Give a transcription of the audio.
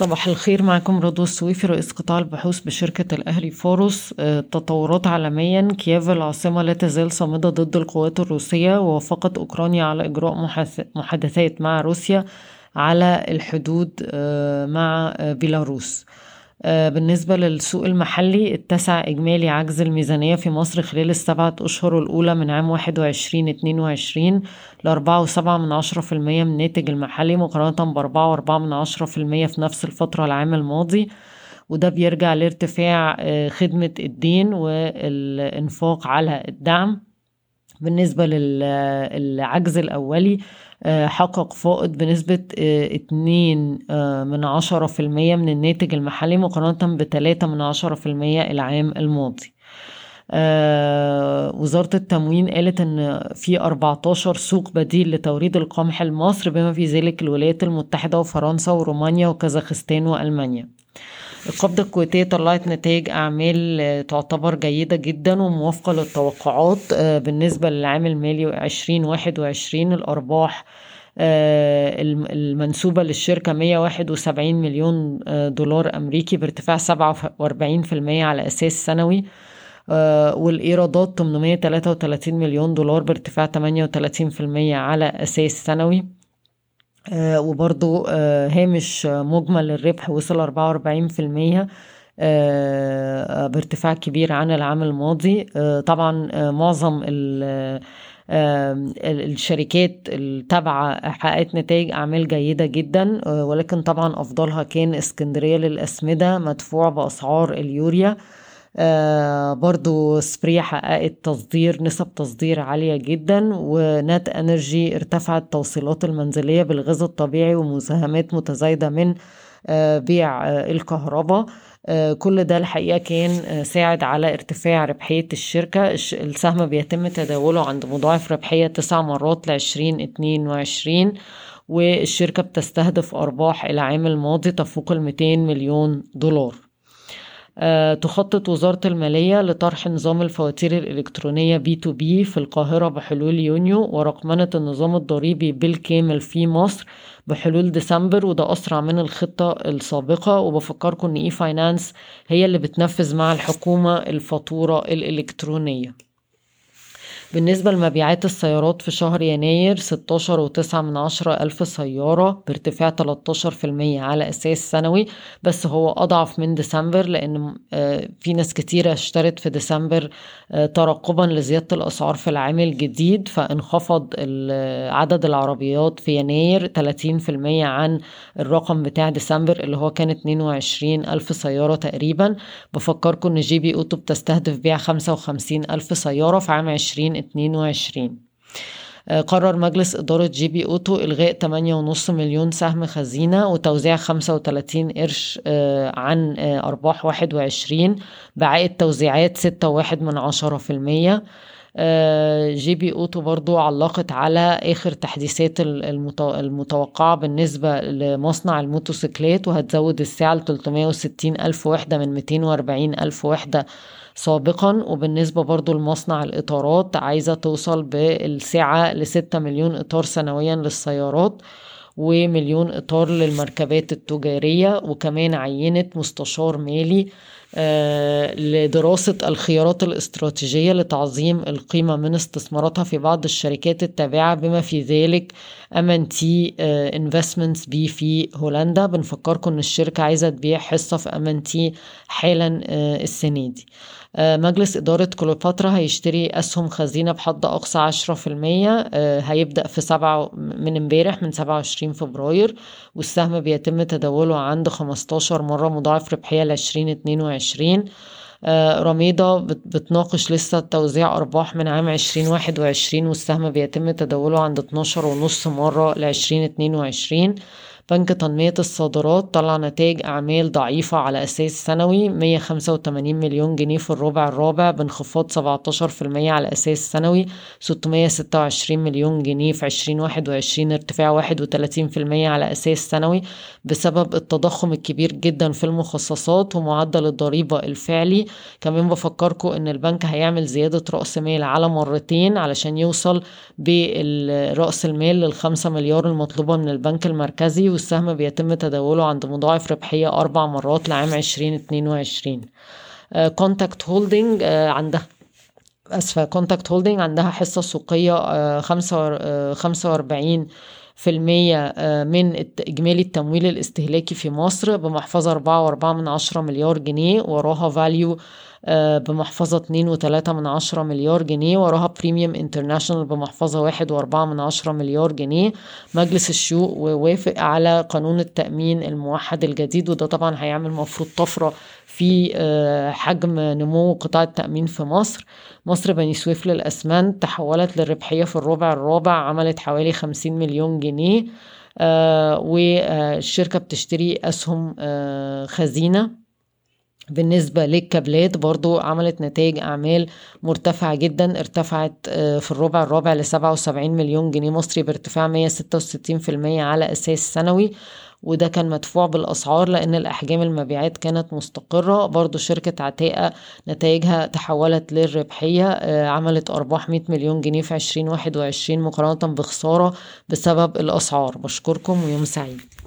صباح الخير معكم رضوى السويفي رئيس قطاع البحوث بشركة الأهلي فاروس. آه، تطورات عالميا كييف العاصمة لا تزال صامدة ضد القوات الروسية ووافقت أوكرانيا على إجراء محادثات مع روسيا على الحدود آه، مع آه، بيلاروس. بالنسبة للسوق المحلي اتسع إجمالي عجز الميزانية في مصر خلال السبعة أشهر الأولى من عام واحد وعشرين اتنين وعشرين لأربعة وسبعة من عشرة في المية من الناتج المحلي مقارنة بأربعة وأربعة من عشرة في المية في نفس الفترة العام الماضي. وده بيرجع لارتفاع آه، خدمة الدين والإنفاق على الدعم. بالنسبة للعجز الأولي آه، حقق فائض بنسبة آه، اتنين آه، من عشرة في المية من الناتج المحلي مقارنة بتلاتة من عشرة في المية العام الماضي. وزارة التموين قالت إن في 14 سوق بديل لتوريد القمح لمصر بما في ذلك الولايات المتحدة وفرنسا ورومانيا وكازاخستان وألمانيا. القبضة الكويتية طلعت نتائج أعمال تعتبر جيدة جدا وموافقة للتوقعات آه، بالنسبة للعام المالي عشرين واحد وعشرين. الأرباح آه، المنسوبة للشركة 171 مليون آه، دولار أمريكي بارتفاع 47% على أساس سنوي والإيرادات 833 مليون دولار بارتفاع 38% على أساس سنوي. آه وبرضو آه هامش مجمل الربح وصل أربعة وأربعين في المية آه بارتفاع كبير عن العام الماضي. طبعا معظم الشركات التابعة حققت نتائج أعمال جيدة جدا ولكن طبعا أفضلها كان اسكندرية للأسمدة مدفوع بأسعار اليوريا. برضو سبريا حققت تصدير نسب تصدير عالية جدا و NAT Energy ارتفعت توصيلات المنزلية بالغاز الطبيعي ومساهمات متزايدة من آه بيع آه الكهرباء. آه كل ده الحقيقة كان آه ساعد على ارتفاع ربحية الشركة. السهم بيتم تداوله عند مضاعف ربحية تسع مرات لعشرين اتنين وعشرين والشركة بتستهدف أرباح العام الماضي تفوق الميتين مليون دولار. آه، تخطط وزارة المالية لطرح نظام الفواتير الإلكترونية B2B في القاهرة بحلول يونيو ورقمنة النظام الضريبي بالكامل في مصر بحلول ديسمبر وده أسرع من الخطة السابقة. وبفكركم إن e-finance هي اللي بتنفذ مع الحكومة الفاتورة الإلكترونية. بالنسبة لمبيعات السيارات في شهر يناير ستاشر وتسعة من عشرة ألف سيارة بارتفاع تلاتاشر في المية على أساس سنوي بس هو أضعف من ديسمبر لأن آه، في ناس كتيرة اشترت في ديسمبر آه، ترقبا لزيادة الأسعار في العام الجديد فانخفض عدد العربيات في يناير تلاتين في المية عن الرقم بتاع ديسمبر اللي هو كان اتنين وعشرين ألف سيارة تقريبا. بفكركم إن GB Auto بتستهدف بيع خمسة وخمسين ألف سيارة في عام عشرين 2022 آه، قرر مجلس إدارة GB Auto إلغاء 8.5 مليون سهم خزينة وتوزيع 35 قرش آه، عن آه، أرباح 21 بعائد توزيعات 6.1 المية GB Auto برضو علقت على آخر تحديثات المتوقعة بالنسبة لمصنع الموتوسيكلات وهتزود السعة ل 360 ألف وحدة من 240 ألف وحدة سابقا. وبالنسبة برضو لمصنع الإطارات عايزة توصل بالسعة لستة مليون إطار سنويا للسيارات ومليون إطار للمركبات التجارية وكمان عينت مستشار مالي آه، لدراسة الخيارات الاستراتيجية لتعظيم القيمة من استثماراتها في بعض الشركات التابعة بما في ذلك MNT Investments BV في هولندا. بنفكركم إن الشركة عايزة تبيع حصة في MNT-Halan آه، السنة دي. آه، مجلس إدارة كليوباترا هيشتري أسهم خزينة بحد أقصى عشرة في المية آه، هيبدأ في سبعة من امبارح من سبعة وعشرين فبراير والسهم بيتم تداوله عند خمستاشر مرة مضاعف ربحية لعشرين اتنين آه، رميضة بتناقش لسه توزيع أرباح من عام عشرين واحد وعشرين والسهم بيتم تداوله عند اتناشر ونص مرة لعشرين اتنين وعشرين. بنك تنمية الصادرات طلع نتائج أعمال ضعيفة على أساس سنوي 185 مليون جنيه في الربع الرابع بانخفاض 17% على أساس سنوي 626 مليون جنيه في 2021 ارتفاع 31% على أساس سنوي بسبب التضخم الكبير جدا في المخصصات ومعدل الضريبة الفعلي. كمان بفكركم إن البنك هيعمل زيادة رأس مال على مرتين علشان يوصل برأس المال للخمسة مليار المطلوبة من البنك المركزي والسهم بيتم تداوله عند مضاعف ربحية أربع مرات لعام عشرين اتنين وعشرين. Contact Holding عندها أسفة Contact Holding عندها حصة سوقية آه، آه، خمسة وأربعين في المية آه، من إجمالي التمويل الاستهلاكي في مصر بمحفظة أربعة وأربعة من عشرة مليار جنيه وراها valU بمحفظة اتنين وتلاتة من عشرة مليار جنيه وراها Premium International بمحفظة واحد وأربعة من عشرة مليار جنيه. مجلس الشيوخ ووافق على قانون التأمين الموحد الجديد وده طبعا هيعمل مفروض طفرة في آه، حجم نمو قطاع التأمين في مصر. مصر بني سويف للأسمنت تحولت للربحية في الربع الرابع عملت حوالي خمسين مليون جنيه. آه، والشركة بتشتري أسهم آه، خزينة. بالنسبة للكابلات برضو عملت نتائج أعمال مرتفعة جدا ارتفعت في الربع الرابع لسبعة وسبعين مليون جنيه مصري بارتفاع مية ستة وستين في المية على أساس سنوي. وده كان مدفوع بالأسعار لأن الأحجام المبيعات كانت مستقرة. برضو شركة عتاقة نتائجها تحولت للربحية آه، عملت أرباح 100 مليون جنيه في 2021 مقارنة بخسارة بسبب الأسعار. بشكركم ويوم سعيد.